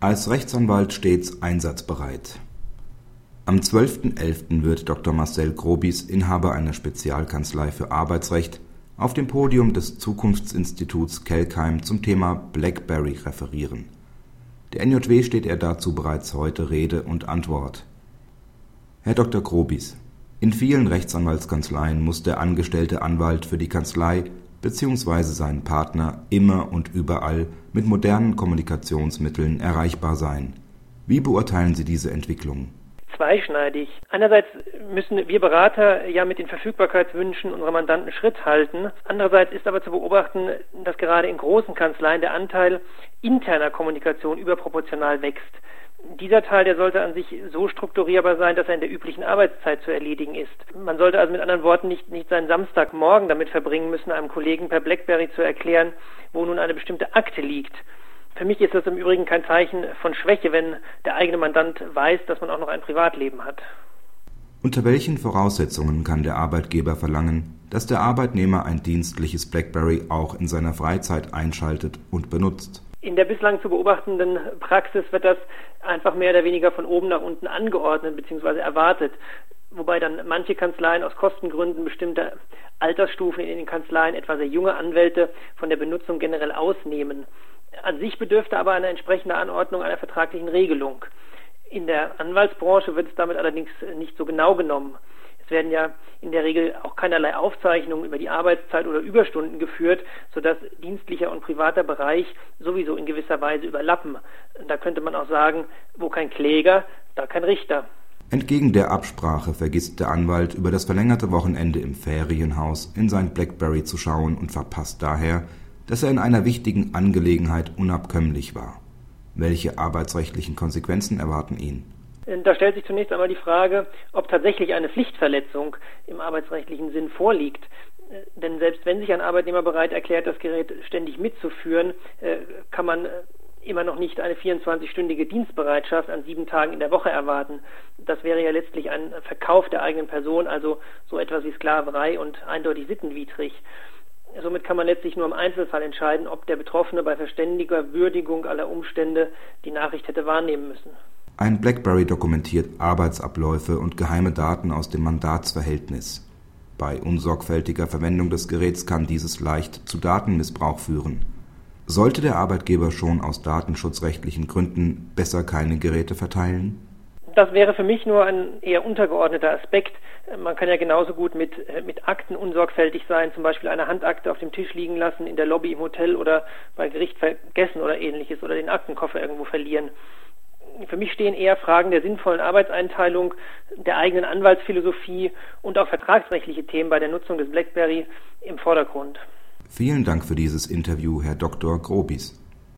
Als Rechtsanwalt stets einsatzbereit. Am 12.11. wird Dr. Marcel Grobis, Inhaber einer Spezialkanzlei für Arbeitsrecht, auf dem Podium des Zukunftsinstituts Kelkheim zum Thema BlackBerry referieren. Der NJW steht er dazu bereits heute Rede und Antwort. Herr Dr. Grobis, in vielen Rechtsanwaltskanzleien muss der angestellte Anwalt für die Kanzlei bzw. seinen Partner immer und überall mit modernen Kommunikationsmitteln erreichbar sein. Wie beurteilen Sie diese Entwicklung? zweischneidig. Einerseits müssen wir Berater ja mit den Verfügbarkeitswünschen unserer Mandanten Schritt halten. Andererseits ist aber zu beobachten, dass gerade in großen Kanzleien der Anteil interner Kommunikation überproportional wächst. Dieser Teil, der sollte an sich so strukturierbar sein, dass er in der üblichen Arbeitszeit zu erledigen ist. Man sollte also mit anderen Worten nicht, nicht seinen Samstagmorgen damit verbringen müssen, einem Kollegen per Blackberry zu erklären, wo nun eine bestimmte Akte liegt. Für mich ist das im Übrigen kein Zeichen von Schwäche, wenn der eigene Mandant weiß, dass man auch noch ein Privatleben hat. Unter welchen Voraussetzungen kann der Arbeitgeber verlangen, dass der Arbeitnehmer ein dienstliches BlackBerry auch in seiner Freizeit einschaltet und benutzt? In der bislang zu beobachtenden Praxis wird das einfach mehr oder weniger von oben nach unten angeordnet bzw. erwartet. Wobei dann manche Kanzleien aus Kostengründen bestimmte Altersstufen in den Kanzleien, etwa sehr junge Anwälte, von der Benutzung generell ausnehmen. An sich bedürfte aber eine entsprechende Anordnung einer vertraglichen Regelung. In der Anwaltsbranche wird es damit allerdings nicht so genau genommen. Es werden ja in der Regel auch keinerlei Aufzeichnungen über die Arbeitszeit oder Überstunden geführt, sodass dienstlicher und privater Bereich sowieso in gewisser Weise überlappen. Da könnte man auch sagen, wo kein Kläger, da kein Richter. Entgegen der Absprache vergisst der Anwalt über das verlängerte Wochenende im Ferienhaus in sein Blackberry zu schauen und verpasst daher, dass er in einer wichtigen Angelegenheit unabkömmlich war. Welche arbeitsrechtlichen Konsequenzen erwarten ihn? Da stellt sich zunächst einmal die Frage, ob tatsächlich eine Pflichtverletzung im arbeitsrechtlichen Sinn vorliegt. Denn selbst wenn sich ein Arbeitnehmer bereit erklärt, das Gerät ständig mitzuführen, äh, kann man äh, immer noch nicht eine 24-stündige Dienstbereitschaft an sieben Tagen in der Woche erwarten. Das wäre ja letztlich ein Verkauf der eigenen Person, also so etwas wie Sklaverei und eindeutig sittenwidrig. Somit kann man letztlich nur im Einzelfall entscheiden, ob der Betroffene bei verständiger Würdigung aller Umstände die Nachricht hätte wahrnehmen müssen. Ein BlackBerry dokumentiert Arbeitsabläufe und geheime Daten aus dem Mandatsverhältnis. Bei unsorgfältiger Verwendung des Geräts kann dieses leicht zu Datenmissbrauch führen. Sollte der Arbeitgeber schon aus datenschutzrechtlichen Gründen besser keine Geräte verteilen? Das wäre für mich nur ein eher untergeordneter Aspekt. Man kann ja genauso gut mit, mit Akten unsorgfältig sein, zum Beispiel eine Handakte auf dem Tisch liegen lassen, in der Lobby im Hotel oder bei Gericht vergessen oder ähnliches oder den Aktenkoffer irgendwo verlieren für mich stehen eher Fragen der sinnvollen Arbeitseinteilung, der eigenen Anwaltsphilosophie und auch vertragsrechtliche Themen bei der Nutzung des BlackBerry im Vordergrund. Vielen Dank für dieses Interview, Herr Dr. Grobis.